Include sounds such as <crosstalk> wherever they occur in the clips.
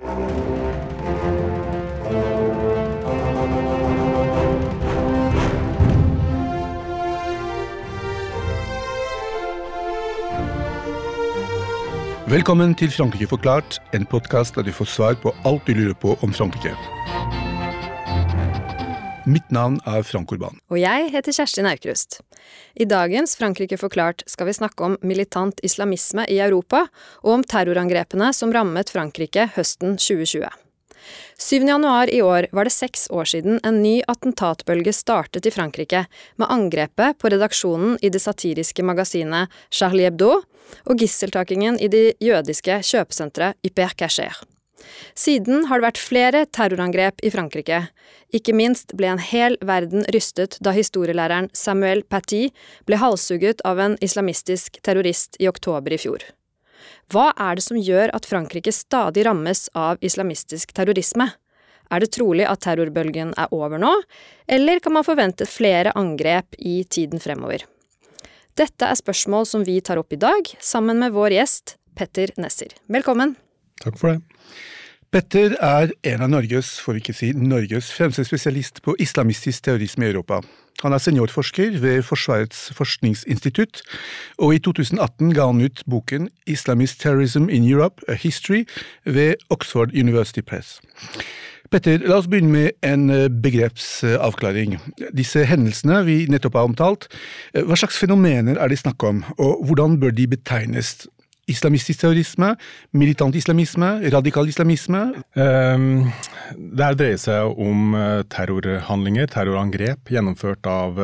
Velkommen til Frankrike forklart, en podkast der du får svar på alt du lurer på om Frankrike. Mitt navn er Frank Urban. Og jeg heter Kjerstin Aukrust. I dagens Frankrike forklart skal vi snakke om militant islamisme i Europa, og om terrorangrepene som rammet Frankrike høsten 2020. 7. januar i år var det seks år siden en ny attentatbølge startet i Frankrike, med angrepet på redaksjonen i det satiriske magasinet Charlie Hebdo og gisseltakingen i det jødiske kjøpesenteret Hyper Cacher. Siden har det vært flere terrorangrep i Frankrike. Ikke minst ble en hel verden rystet da historielæreren Samuel Paty ble halshugget av en islamistisk terrorist i oktober i fjor. Hva er det som gjør at Frankrike stadig rammes av islamistisk terrorisme? Er det trolig at terrorbølgen er over nå, eller kan man forvente flere angrep i tiden fremover? Dette er spørsmål som vi tar opp i dag, sammen med vår gjest Petter Nesser. Velkommen. Takk for det. Petter er en av Norges, for ikke si Norges, fremste spesialist på islamistisk terrorisme i Europa. Han er seniorforsker ved Forsvarets forskningsinstitutt, og i 2018 ga han ut boken Islamist Terrorism in Europe, A History ved Oxford University Press. Petter, la oss begynne med en eh, begrepsavklaring. Disse hendelsene vi nettopp har omtalt, eh, hva slags fenomener er det snakk om, og hvordan bør de betegnes? Islamistisk terrorisme, militant islamisme, radikal islamisme? Um, det dreier seg om eh, terrorhandlinger, terrorangrep, gjennomført av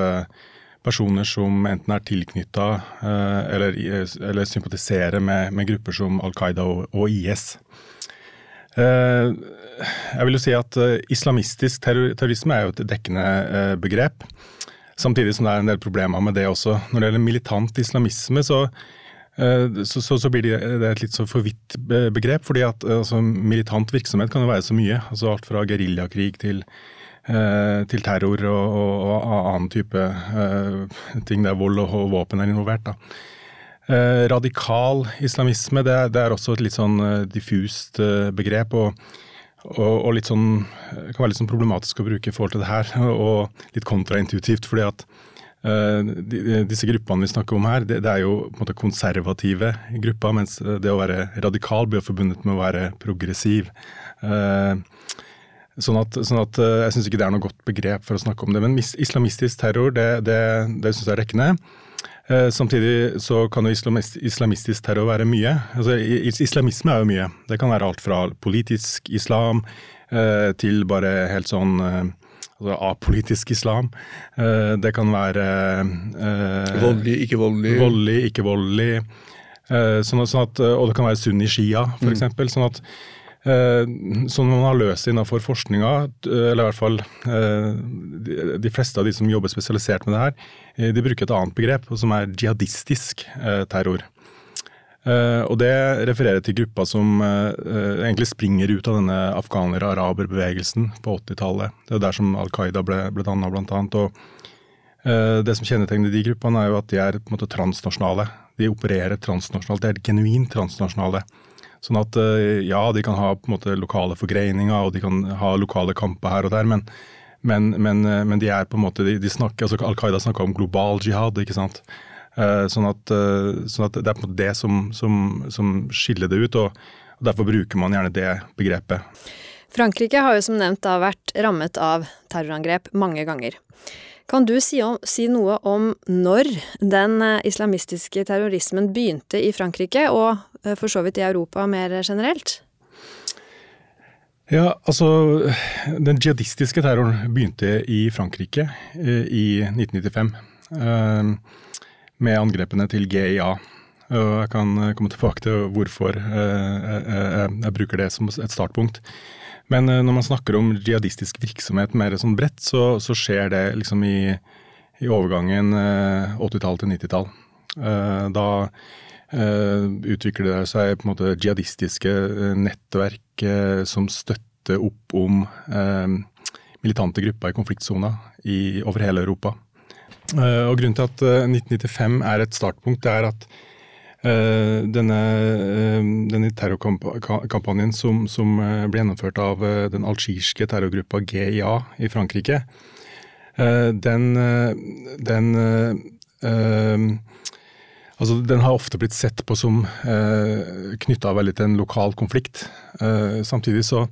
personer som enten er tilknytta eller, eller, sympatiserer med, med, grupper som Al Qaida og, og IS. Jeg vil jo si at islamistisk terrorisme er jo et dekkende begrep. Samtidig som det er en del problemer med det også. Når det gjelder militant islamisme, så, så, så, så blir det, et litt så for vidt begrep. fordi at altså, militant virksomhet kan jo være så mye. altså Alt fra geriljakrig til, til terror og, og, og, annen type ting der vold og, og våpen er involvert. da. radikal islamisme det, det, er også et litt sånn diffust begrep. og og, litt sånn, kan være litt sånn problematisk å bruke i forhold til det her, og litt kontraintuitivt. fordi at disse gruppene vi snakker om her, det, er jo måte konservative grupper, mens det å være radikal blir forbundet med å være progressiv. Uh, sånn at, sånn at Jeg syns ikke det er noe godt begrep for å snakke om det. Men islamistisk terror, det, det, det syns jeg er rekkende. Eh, samtidig så kan jo islamistisk terror være mye. Altså, islamisme er jo mye. Det kan være alt fra politisk islam eh, til bare helt sånn eh, altså apolitisk islam. Det kan være Voldelig, ikke voldelig. Voldelig, ikke voldelig. Sånn at, sånn at, og det kan være sunni-shia, f.eks. Mm. Sånn at Eh, som man har løst innenfor forskninga, eh, eller i hvert fall eh, de fleste av de som jobber spesialisert med det her, de bruker et annet begrep, som er jihadistisk terror. Og Det refererer til grupper som egentlig springer ut av denne afghaner-araber-bevegelsen på 80-tallet. Det er der som Al Qaida ble, ble danna, blant annet. Og det som kjennetegner de gruppene, er jo at de er på en måte transnasjonale. De opererer transnasjonalt. De er genuint transnasjonale. Sånn at eh, ja, de kan ha på en måte lokale forgreininger og de kan ha lokale kamper her og der, men, men, men, eh, men de er på en måte, de, de snakker, altså Al Qaida snakker om global jihad, ikke sant. Eh, sånn at, sånn at det er på en måte det som, som, som skiller det ut, og, og derfor bruker man gjerne det begrepet. Frankrike har jo som nevnt da vært rammet av terrorangrep mange ganger. Kan du si, om, si, noe om når den islamistiske terrorismen begynte i Frankrike, og Eh, for så vidt i Europa mer generelt? Ja, altså Den jihadistiske terroren begynte i Frankrike eh, i 1995. Eh, med angrepene til GIA. Og jeg kan komme tilbake til hvorfor jeg bruker det som et startpunkt. Men når man snakker om jihadistisk virksomhet mer sånn bredt, så, så skjer det liksom i, i overgangen 80-tall til 90-tall. Da Eh, utvikler det seg på en måte jihadistiske eh, nettverk eh, som støtter opp om militante grupper i konfliktsona over hele Europa. Og Grunnen til at 1995 er et startpunkt, det er at denne, denne terrorkampanjen som, som, ble gjennomført av den algirske terrorgruppa GIA i Frankrike, den, den Altså, den har ofte blitt sett på som eh, knytta til en lokal konflikt. Eh, samtidig så,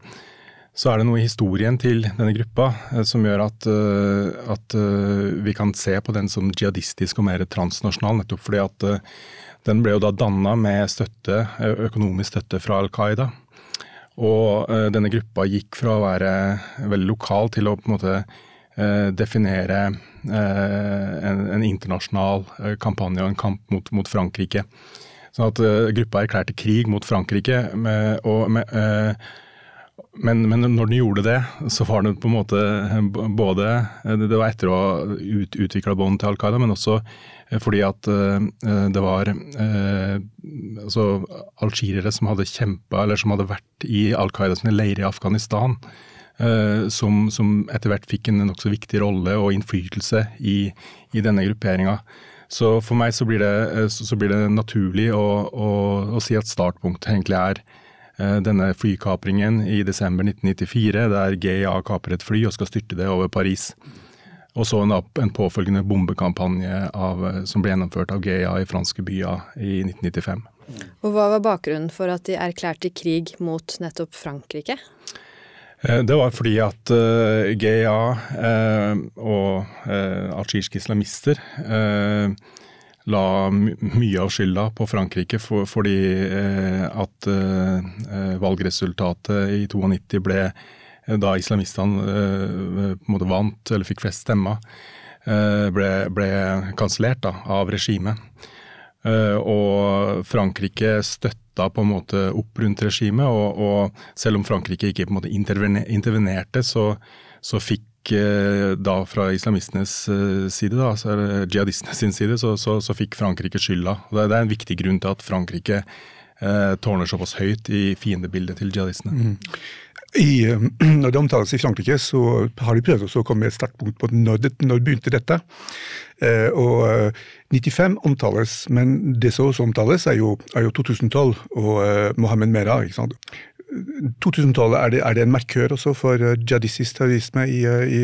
så, er det noe i historien til denne gruppa eh, som gjør at, eh, at eh, vi kan se på den som jihadistisk og mer transnasjonal, nettopp fordi at den ble jo da danna med støtte, økonomisk støtte fra Al Qaida. Og denne gruppa gikk fra å være veldig lokal til å på en måte definere en, en, internasjonal kampanje og en kamp mot, mot Frankrike. Sånn at gruppa erklærte krig mot Frankrike. Med, og, med, men, men, når den gjorde det, så var det på en måte både Det var etter å ha ut, utvikla bånd til Al Qaida, men også fordi at det var altså algirere som hadde kjempa, eller som hadde vært i Al Qaida sine leirer i Afghanistan. Eh, som, som etter hvert fikk en nokså viktig rolle og innflytelse i, i denne grupperinga. Så for meg så blir det, eh, så blir det naturlig å, å, å, si at startpunktet egentlig er eh, denne flykapringen i desember 1994, der GIA kaper et fly og skal styrte det over Paris. Og så en, en påfølgende bombekampanje av, som ble gjennomført av GIA i franske byer i 1995. Og Hva var bakgrunnen for at de erklærte krig mot nettopp Frankrike? Eh, det var fordi at uh, eh, GIA uh, eh, og uh, algirske islamister uh, la mye av skylda på Frankrike for, fordi at valgresultatet i 92 ble da islamistene måte vant, eller fikk flest stemmer, ble, ble kansellert av regimet. Og Frankrike støtta på en måte opp rundt regimet, og, og, selv om Frankrike ikke på en måte intervenerte, så, så fikk eh, da fra islamistenes eh, side, da, altså jihadistenes side, så, så, så, fikk Frankrike skylda. Det, det, er en viktig grunn til at Frankrike eh, tårner såpass høyt i fiendebildet til jihadistene. Mm. I, <clears throat> når det omtales i Frankrike, så har de prøvd å komme med et sterkt punkt på når, det, når begynte dette. Eh, og 95 eh, omtales, men det som også omtales, er jo, er jo 2012 og eh, Mohammed Merah. Ikke sant? 2012, er det, er det, en markør også for jihadistisk terrorisme i, i,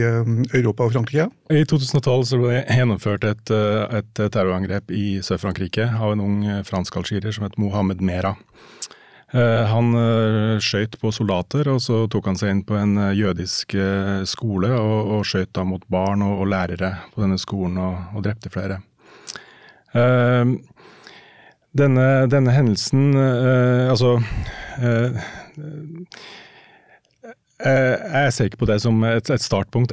Europa og Frankrike? I 2012 så ble det gjennomført et, et terrorangrep i Sør-Frankrike av en ung fransk-algerier som het Mohammed Merah. Eh, han eh, skøyt på soldater, og så tok han seg inn på en eh, jødisk skole og, og skøyt mot barn og, og, lærere på denne skolen og, og drepte flere. Denne, denne hendelsen Altså jeg ser ikke på det som et, et startpunkt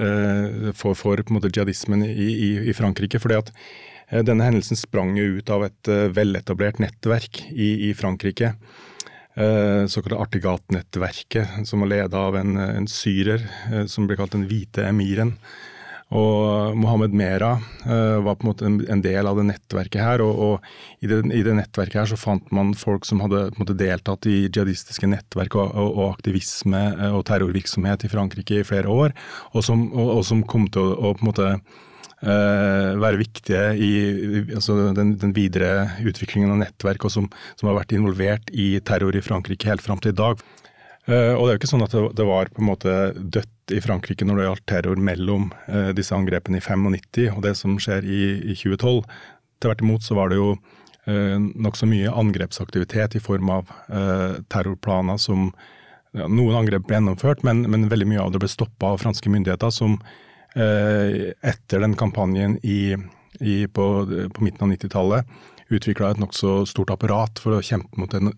for, for jihadismen i, i, i, Frankrike. fordi at denne hendelsen sprang jo ut av et veletablert nettverk i, i Frankrike. Såkalte Artigat-nettverket, som var leda av en, en, syrer som ble kalt den hvite emiren. Og Mohammed Mera uh, var på en måte en, del av det nettverket her. Og, og i, det, i, det, nettverket her så fant man folk som hadde måte deltatt i jihadistiske nettverk og, og, og aktivisme og terrorvirksomhet i Frankrike i flere år, og som, som kom til å på en måte Uh, være viktige i altså den, den, videre utviklingen av nettverk, og som, som, har vært involvert i terror i Frankrike helt fram til i dag. Uh, og det er jo ikke sånn at det, var på en måte dødt i Frankrike når det gjaldt terror mellom uh, disse angrepene i 95 og det som skjer i, i 2012. Tvert imot så var det jo uh, nokså mye angrepsaktivitet i form av terrorplaner som Noen angrep ble gjennomført, men, men, veldig mye av det ble stoppa av franske myndigheter, som Eh, etter den kampanjen i, i, på, på, midten av 90-tallet utvikla et nokså stort apparat for å kjempe mot den,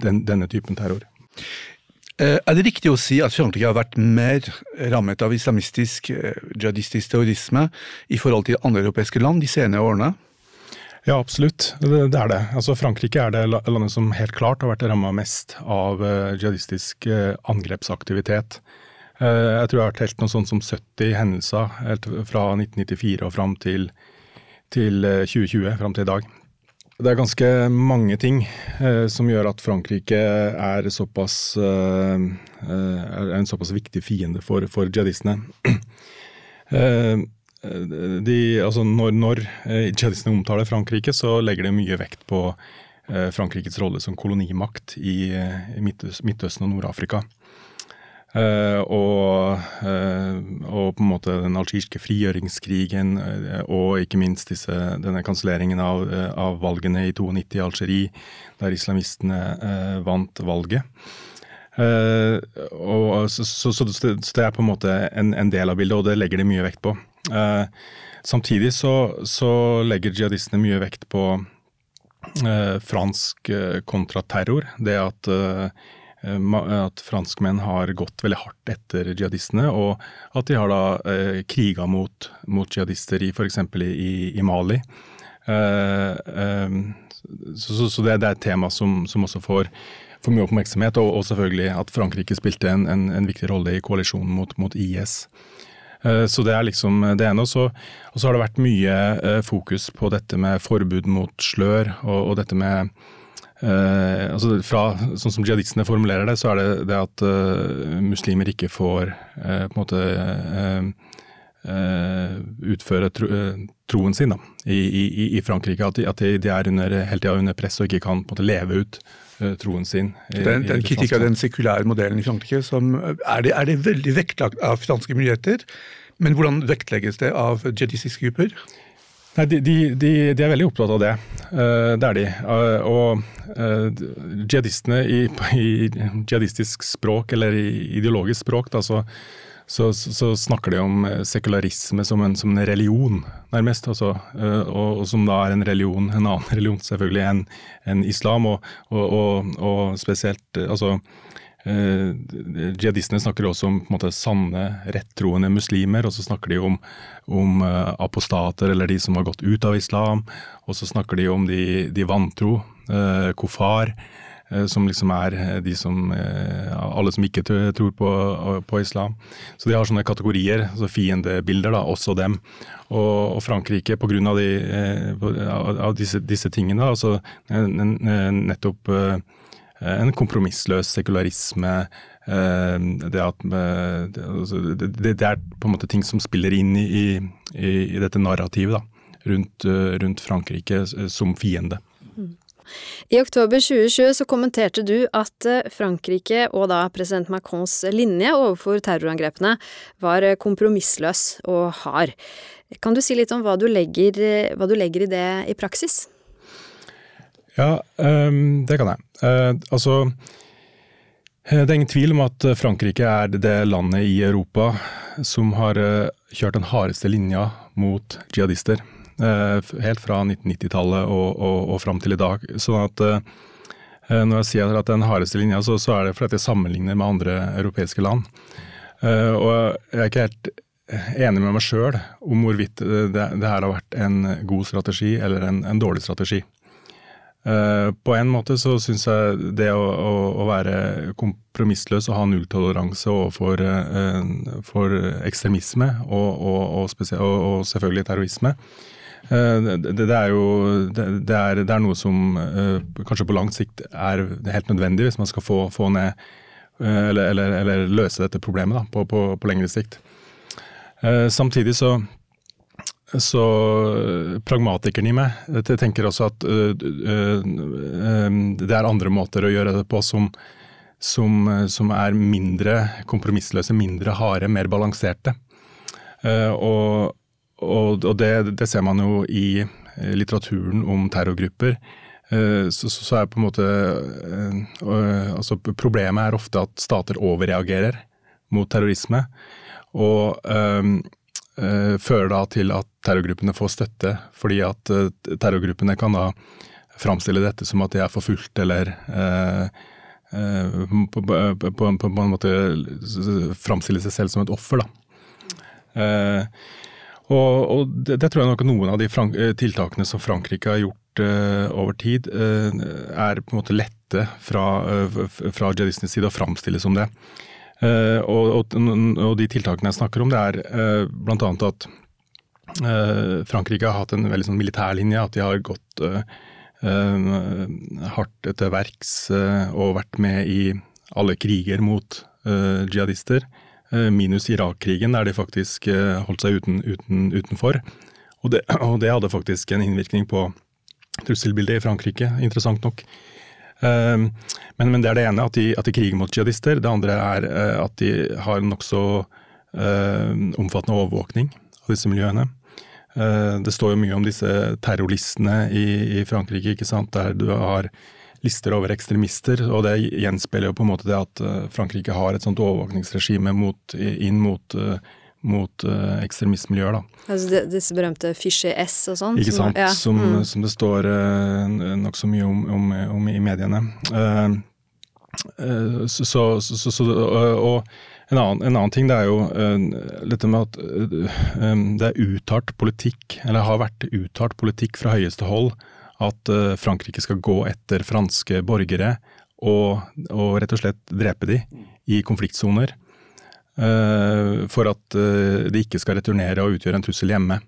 den, denne typen terror. Eh, er det riktig å si at Frankrike har vært mer rammet av islamistisk, eh, jihadistisk terrorisme i forhold til andre europeiske land de senere årene? Ja, absolutt. Det, er det. Altså, Frankrike er det landet som helt klart har vært ramma mest av jihadistisk angrepsaktivitet. Eh, jeg tror jeg har telt noe sånt som 70 hendelser fra 1994 og fram til, til 2020, eh, fram til i dag. Det er ganske mange ting eh, som gjør at Frankrike er, såpass, eh, er en såpass viktig fiende for, for jihadistene. <clears throat> Eh, de, altså når, når jihadistene omtaler Frankrike, så legger de mye vekt på Frankrikes rolle som kolonimakt i, i Midtøsten og Nord-Afrika. Uh, og, uh, og, på en måte den algeriske frigjøringskrigen uh, og ikke minst disse, denne kanselleringen av, av, valgene i 92 i Algerie, der islamistene vant valget. Og, så, så, så, så, det er på en måte en, en, del av bildet, og det legger de mye vekt på. samtidig så, legger jihadistene mye vekt på fransk kontraterror. Det at Eh, at franskmenn har gått veldig hardt etter jihadistene, og at de har da eh, kriga mot, mot jihadister i f.eks. I, i Mali. Eh, eh, så, så det, det, er et tema som, som også får, får mye oppmerksomhet, og, og, selvfølgelig at Frankrike spilte en, en, en viktig rolle i koalisjonen mot, mot IS. Eh, så det er liksom det ene. Så, og så har det vært mye eh, fokus på dette med forbud mot slør, og, og dette med Uh, altså fra, Sånn som jihadistene formulerer det, så er det det at uh, muslimer ikke får uh, på en måte utføre tro, troen sin da, i, i, i, Frankrike. At, de, at de, er under, hele tida under press og ikke kan på en måte leve ut troen sin. I, den, den kritikk av den sekulære modellen i Frankrike som, er, det, er det veldig vektlagt av franske myndigheter, men hvordan vektlegges det av jihadistiske grupper? Nei, de, de, de, de, er veldig opptatt av det. Uh, det er de. Uh, og uh, jihadistene i, i, jihadistisk språk, eller i ideologisk språk, da, så, så, så, snakker de om sekularisme som en, som en religion, nærmest. Altså, og, og, som da er en religion, en annen <laughs> religion selvfølgelig, enn en islam. Og, og, og spesielt altså, Eh, jihadistene snakker også om på en måte, sanne, rettroende muslimer, og så snakker de om, om uh, apostater eller de som har gått ut av islam. Og så snakker de om de, de vantro, uh, kofar, uh, som liksom er de som Alle som ikke tror på, på, islam. Så de har sånne kategorier, altså fiendebilder, da, også dem. Og, og Frankrike, pga. De, av disse, disse tingene, altså nettopp Eh, en kompromissløs sekularisme. Eh, det, at, eh, altså, det, er på en måte ting som spiller inn i, i, i dette narrativet da, rundt, rundt, Frankrike som fiende. I oktober 2020 så kommenterte du at Frankrike og da president Macrons linje overfor terrorangrepene var kompromissløs og hard. Kan du si litt om hva du legger, hva du legger i det i praksis? Ja, um, det kan jeg. Uh, altså eh, det er ingen tvil om at Frankrike er det landet i Europa som har uh, kjørt den hardeste linja mot jihadister. Uh, helt fra 1990-tallet og, og, og fram til i dag. Sånn at når jeg sier at den hardeste linja, så, så er det fordi jeg sammenligner med andre europeiske land. og jeg er ikke helt enig med meg sjøl om hvorvidt det, det, her har vært en god strategi eller en, en dårlig strategi. Eh, på en måte så syns jeg det å, å, å, være kompromissløs og ha nulltoleranse overfor uh, ekstremisme og, og, og, og, selvfølgelig terrorisme, uh, det, det, er jo det, det, er, det, er, noe som kanskje på lang sikt er helt nødvendig hvis man skal få, få ned eller, eller, eller, løse dette problemet da, på, på, på lengre sikt. Samtidig så så eh, pragmatikeren i meg jeg tenker også at uh, det er andre måter å gjøre det på som, som, som er mindre kompromissløse, mindre harde, mer balanserte. Og, og, og det, det, ser man jo i litteraturen om terrorgrupper. Så, så, er på en måte altså Problemet er ofte at stater overreagerer mot terrorisme. Og fører da til at terrorgruppene får støtte, fordi at uh, terrorgruppene kan da framstille dette som at de er forfulgt eller uh, på, på, på, på, en måte framstille seg selv som et offer, da. Og, og det, det, tror jeg nok noen av de tiltakene som Frankrike har gjort over tid, er på en måte lette fra, fra jihadistenes side å framstille som det. Uh, og, og, og, de tiltakene jeg snakker om, det er eh, bl.a. at uh, Frankrike har hatt en veldig sånn militær linje, At de har gått hardt til verks og vært med i alle kriger mot jihadister. minus Irak-krigen, der de faktisk holdt seg uten, uten, utenfor. Og det, <clears throat> og det, hadde faktisk en innvirkning på trusselbildet i Frankrike, interessant nok. Men, men, det er det ene, at de, at de kriger mot jihadister. Det andre er at de har nokså omfattende overvåkning av disse miljøene. Det står jo mye om disse terrorlistene i, i Frankrike, ikke sant? der du har lister over ekstremister, og det gjenspeiler jo på en måte det at Frankrike har et sånt overvåkningsregime mot, inn mot mot uh, ekstremistmiljøer. da. Altså disse berømte Fishy S og sånn? Ikke sant, som, ja. som, mm. som det står uh, nokså mye om, om, om, i mediene. Uh, uh, så, så, så, og en annen, en annen, ting det er jo uh, dette med at um, det er uttalt politikk, eller har vært uttalt politikk fra høyeste hold, at Frankrike skal gå etter franske borgere og, og rett og slett drepe de i konfliktsoner. Eh, for at eh, de ikke skal returnere og utgjøre en trussel hjemme.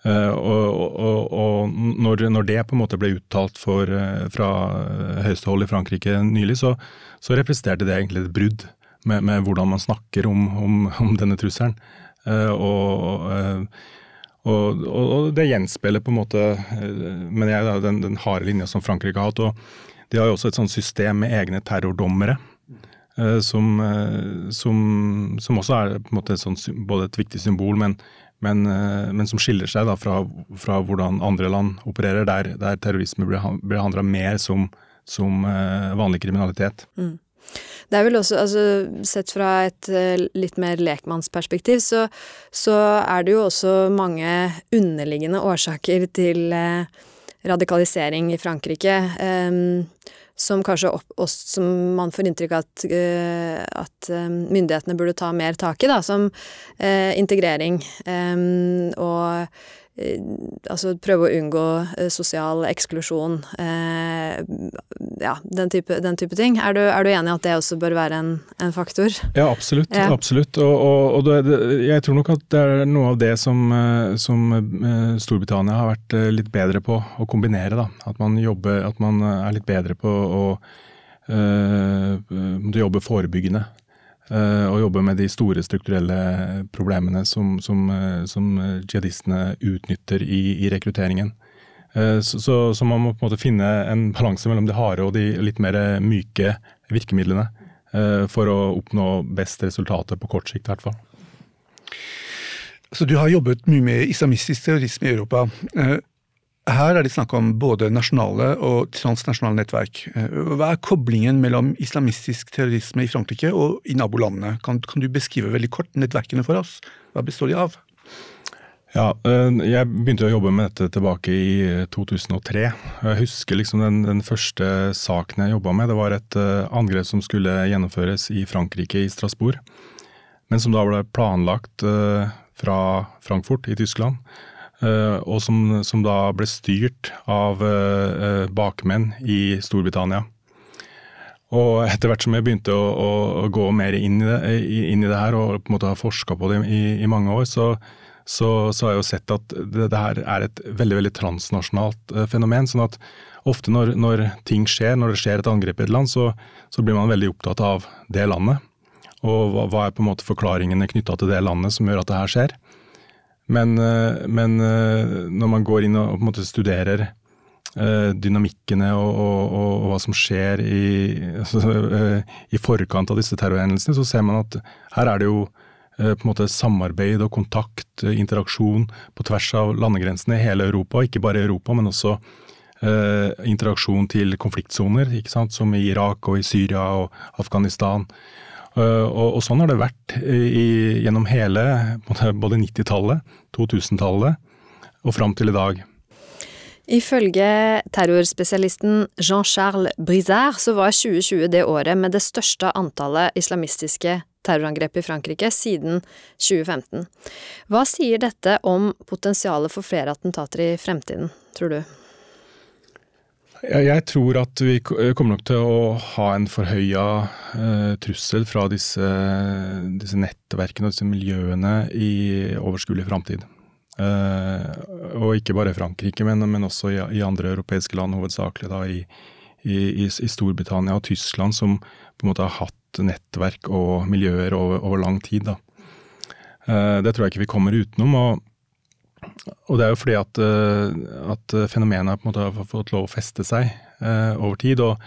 Uh, og, og, og når, når, det på en måte ble uttalt for, uh, fra høyeste hold i Frankrike nylig, så, så, representerte det egentlig et brudd med, med hvordan man snakker om, om, om denne trusselen. Og, og, det gjenspeiler på en måte mener jeg, den, den harde linja som Frankrike har hatt. og De har jo også et sånt system med egne terrordommere. Eh, som, eh, som, som, også er på en måte et sånt, både et viktig symbol, men, men, eh, men som skiller seg da fra, fra, hvordan andre land opererer, der, der terrorisme blir handla mer som, som, vanlig kriminalitet. Mm. Det er vel også, altså Sett fra et litt mer lekmannsperspektiv, så, så er det jo også mange underliggende årsaker til radikalisering i Frankrike. Um, som kanskje opp, oss, som man får inntrykk av at, uh, at um, myndighetene burde ta mer tak i, da, som uh, integrering og Eh, altså prøve å unngå eh, sosial eksklusjon, eh, ja, den type, den type ting. Er du, er du, enig i at det også bør være en, en faktor? Ja, absolutt. Ja. absolutt. Og, og, og det, jeg tror nok at det er noe av det som, som, Storbritannia har vært litt bedre på å kombinere. Da. At man, jobber, at man er litt bedre på å øh, jobbe forebyggende. Eh, og jobbe med de store strukturelle problemene som, som, eh, som jihadistene utnytter i, i rekrutteringen. Eh, så, så, så, man må på en måte finne en balanse mellom de harde og de litt mer myke virkemidlene for å oppnå best resultater på kort sikt, i hvert fall. Så du har jobbet mye med islamistisk terrorisme i Europa. Her er det snakk om både nasjonale og transnasjonale nettverk. Eh, hva er koblingen mellom islamistisk terrorisme i Frankrike og i nabolandene? Kan, kan, du beskrive veldig kort nettverkene for oss? Hva består de av? Ja, eh, Jeg begynte å jobbe med dette tilbake i 2003. Jeg husker liksom den, den første saken jeg jobba med. Det var et eh, angrep som skulle gjennomføres i Frankrike, i Strasbourg. Men som da ble planlagt fra Frankfurt i Tyskland. Eh, og som, som, da ble styrt av uh, bakmenn i Storbritannia. Og etter hvert som jeg begynte å, å, å gå mer inn i, det, inn i, det, her og på en måte har forska på det i, i mange år, så, så, så, har jeg jo sett at det, det, her er et veldig veldig transnasjonalt fenomen. sånn at ofte når, når, ting skjer, når det skjer et angrep i et land, så, så blir man veldig opptatt av det landet. Og hva, hva er på en måte forklaringene knytta til det landet som gjør at det her skjer. Men, eh, men, eh, når man går inn og studerer eh, dynamikkene og, og, og, og, hva som skjer i, <laughs> altså, i, forkant av disse terrorhendelsene, så ser man at her er det jo på en måte samarbeid og kontakt, interaksjon på tvers av landegrensene i hele Europa. Ikke bare i Europa, men også interaksjon til konfliktsoner, som i Irak og i Syria og Afghanistan. Eh, og, og, sånn har det vært i, gjennom hele både 90-tallet, 2000-tallet og fram til i dag. Ifølge terrorspesialisten Jean-Charles Brizard så var 2020 det året med det største antallet islamistiske terrorangrep i Frankrike siden 2015. Hva sier dette om potensialet for flere attentater i fremtiden, tror du? Jeg tror at vi kommer nok til å ha en forhøya uh, trussel fra disse, disse, nettverkene og disse miljøene i overskuelig framtid. Uh, og ikke bare Frankrike, men, men også i, i, andre europeiske land, hovedsakelig da i, i, i, Storbritannia og Tyskland, som på en måte har hatt nettverk og miljøer over, over lang tid. Da. Uh, det tror jeg ikke vi kommer utenom. og og det er jo fordi at, at fenomenet på en måte har fått lov å feste seg over tid. og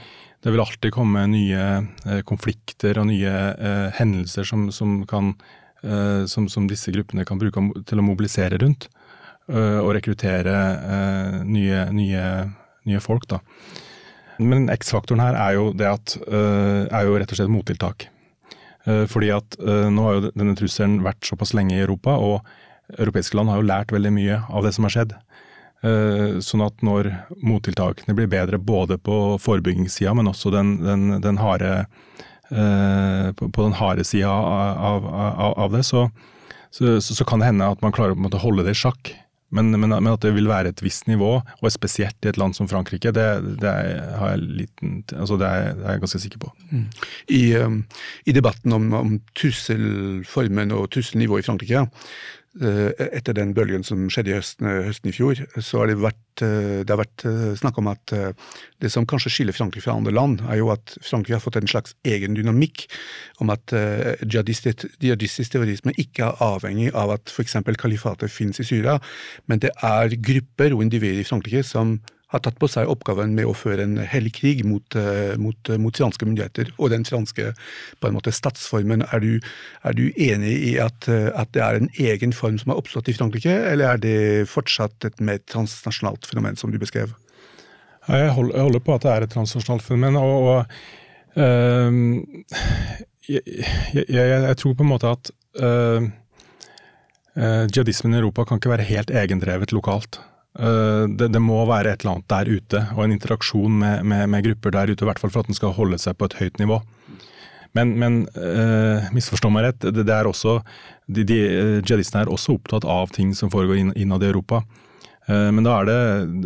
det vil alltid komme nye konflikter og nye hendelser som, som, kan, som, som disse gruppene kan bruke til å mobilisere rundt. og rekruttere nye, nye, nye folk. da. Men X-faktoren her er jo det at er jo rett og slett mottiltak. Fordi at nå har jo denne trusselen vært såpass lenge i Europa, og europeiske land har jo lært veldig mye av det som har skjedd. Sånn at når mottiltakene blir bedre både på forebyggingssida, men også den, den, den harde, på, den harde sida av, av, av, det, så, så, så, kan det hende at man klarer å holde det i sjakk. Men, men, men, at det vil være et visst nivå, og spesielt i et land som Frankrike, det, det, er, liten, altså det, er, det, er, jeg ganske sikker på. Mm. I, um, I, debatten om, om trusselformen og trusselnivået i Frankrike, Eh, etter den bølgen som skjedde i høsten, eh, høsten i fjor, så har det vært, eh, det har vært snakk om at det som kanskje skiller Frankrike fra andre land, er jo at Frankrike har fått en slags egen dynamikk om at jihadistisk terrorisme ikke er avhengig av at f.eks. kalifatet finnes i Syria, men det er grupper og individer i Frankrike som har tatt på seg oppgaven med å føre en hellig krig mot, eh, mot, eh, mot, franske myndigheter og den franske på en måte statsformen. Er du, er du enig i at, eh, at, det er en egen form som har oppstått i Frankrike, eller er det fortsatt et mer transnasjonalt fenomen, som du beskrev? Jeg holder, på at det er et transnasjonalt fenomen. og, og øh, jeg, jeg, jeg, tror på en måte at øh, jihadismen i Europa kan ikke være helt egendrevet lokalt. Eh, det, det, må være et eller annet der ute, og en interaksjon med, med, med, grupper der ute. I hvert fall for at den skal holde seg på et høyt nivå. Men, men uh, misforstå meg rett, det, det, er også, de, de jihadistene er også opptatt av ting som foregår innad i Europa. Uh, men da er det,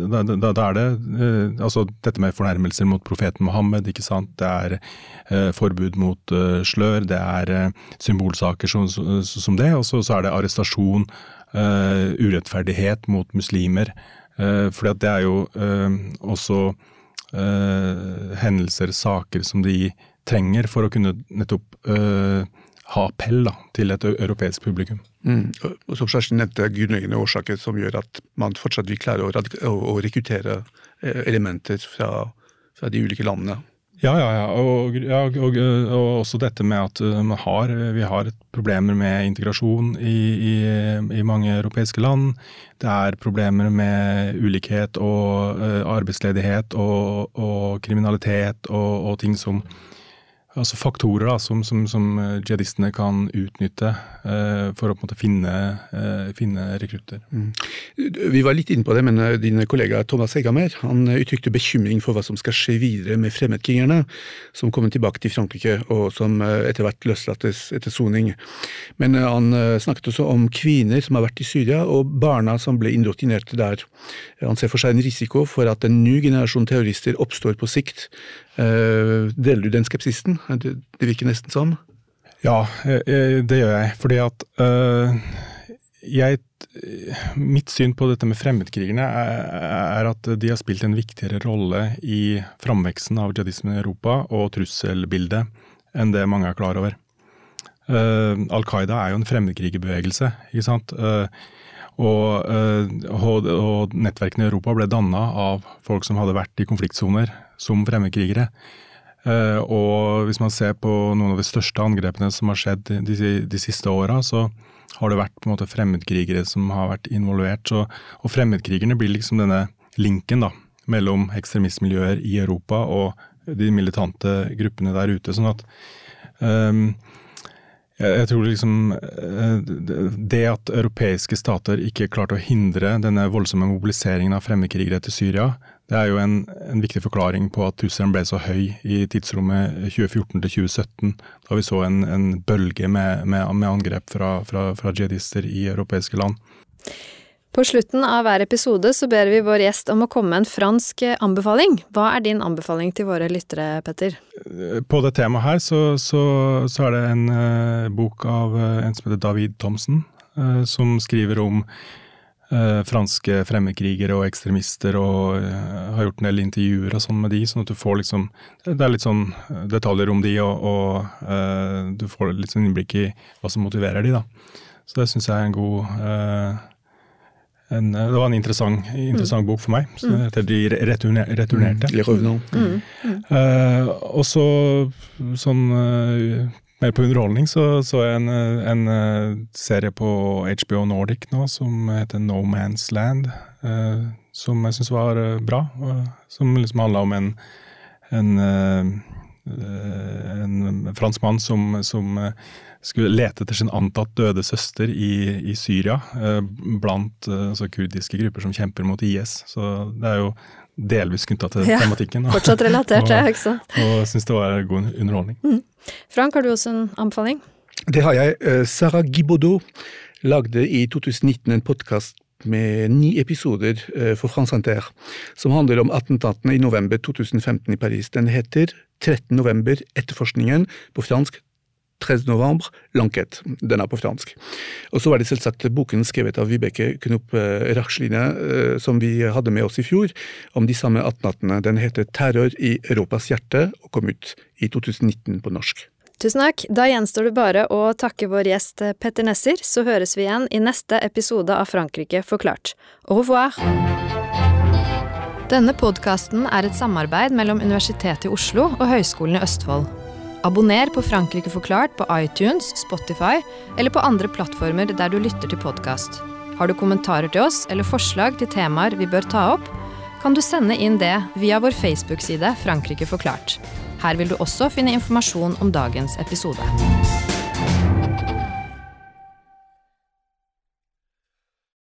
da, da, da er det uh, altså dette med fornærmelser mot profeten Mohammed, ikke sant. Det er forbud mot slør, det er symbolsaker som, som det, og så er det arrestasjon uh, urettferdighet mot muslimer. Uh, for det er jo uh, også hendelser, saker, som de trenger for å kunne nettopp ha appell da, til et europeisk publikum. Mm. Og som Kjersten nevnte, grunnleggende årsaker som gjør at man fortsatt vil klare å, å, å rekruttere elementer fra, fra de ulike landene. Ja, ja, ja. Og, ja og, og, og, også dette med at um, har, vi har problemer med integrasjon i, i, i, mange europeiske land. Det er problemer med ulikhet og uh, arbeidsledighet og, kriminalitet og, ting som altså faktorer da, som, som, som eh, jihadistene kan utnytte uh, for å på en måte finne, uh, finne rekrutter. Mm. Vi var litt inne på det, men din kollega Thomas Hegamer han uttrykte bekymring for hva som skal skje videre med fremmedkrigerne som kommer tilbake til Frankrike, og som etter hvert løslates etter soning. Men han snakket også om kvinner som har vært i Syria, og barna som ble indoktrinerte der. Han ser for seg en risiko for at en ny generasjon terrorister oppstår på sikt. Deler du den skepsisen? Det, virker nesten sånn? Ja, det gjør jeg. Fordi at jeg Mitt syn på dette med fremmedkrigerne er, at de har spilt en viktigere rolle i framveksten av jihadismen i Europa og trusselbildet enn det mange er klar over. Al Qaida er jo en fremmedkrigerbevegelse, ikke sant. Og, og, og, nettverkene i Europa ble danna av folk som hadde vært i konfliktsoner som fremmedkrigere. Eh, og hvis man ser på noen av de største angrepene som har skjedd de, de siste åra, så har det vært på en måte fremmedkrigere som har vært involvert. Så, og fremmedkrigerne blir liksom denne linken da, mellom ekstremistmiljøer i Europa og de militante gruppene der ute. sånn at um, jeg tror liksom eh, Det at europeiske stater ikke klarte å hindre denne voldsomme mobiliseringen av fremmedkrigere til Syria, det er jo en, en, viktig forklaring på at trusselen ble så høy i tidsrommet 2014 til 2017, da vi så en, en bølge med, med, med angrep fra, fra, fra jihadister i europeiske land. På slutten av hver episode så ber vi vår gjest om å komme med en fransk anbefaling. Hva er din anbefaling til våre lyttere, Petter? På det temaet her så, så, så er det en uh, bok av uh, en som heter David Thomsen, uh, som skriver om eh, franske fremmedkrigere og ekstremister, og eh, har gjort en del intervjuer og sånn med de, sånn at du får liksom Det er litt sånn eh, detaljer om de, og, og eh, du får litt sånn innblikk i hva som motiverer de, da. Så det syns jeg er en god, eh, en, det var en interessant, interessant bok for meg. Så heter De returner, returnerte. Mm. Mm. Uh, og så sånn uh, mer på underholdning så så jeg en, eh, en uh, serie på HBO Nordic nå som heter No Man's Land. eh, som jeg syns var eh, bra. som liksom handla om en, en, eh, en fransk mann som, som eh, skulle lete etter sin antatt døde søster i, i Syria, eh, blant eh, altså kurdiske grupper som kjemper mot IS. Så det er jo delvis knytta til Ja, tematikken. og- Fortsatt relatert, ja, ikke sant. <laughs> og syns det var god underholdning. Frank, har du også en anbefaling? Det har jeg. Eh, Sarah Gibaudot lagde i 2019 en podkast med ni episoder for France Inter, som handler om attentatene i november 2015 i Paris. Den heter 13. november, etterforskningen, på fransk 13. novembre, l'enquête. Den er på fransk. Og så var det selvsagt boken skrevet av Vibeke Knop eh, Rachline, eh, som vi hadde med oss i fjor, om de samme attentatene. Den heter 'Terror i Europas hjerte', og kom ut i 2019 på norsk. Tusen takk. Da gjenstår det bare å takke vår gjest eh, Petter Nesser, så høres vi igjen i neste episode av Frankrike forklart. Au revoir! Denne podkasten er et samarbeid mellom Universitetet i Oslo og Høgskolen i Østfold. Abonner på Frankrike forklart på iTunes, Spotify eller på andre plattformer der du lytter til podkast. Har du kommentarer til oss eller forslag til temaer vi bør ta opp, kan du sende inn det via vår Facebook-side Frankrike forklart. Her vil du også finne informasjon om dagens episode.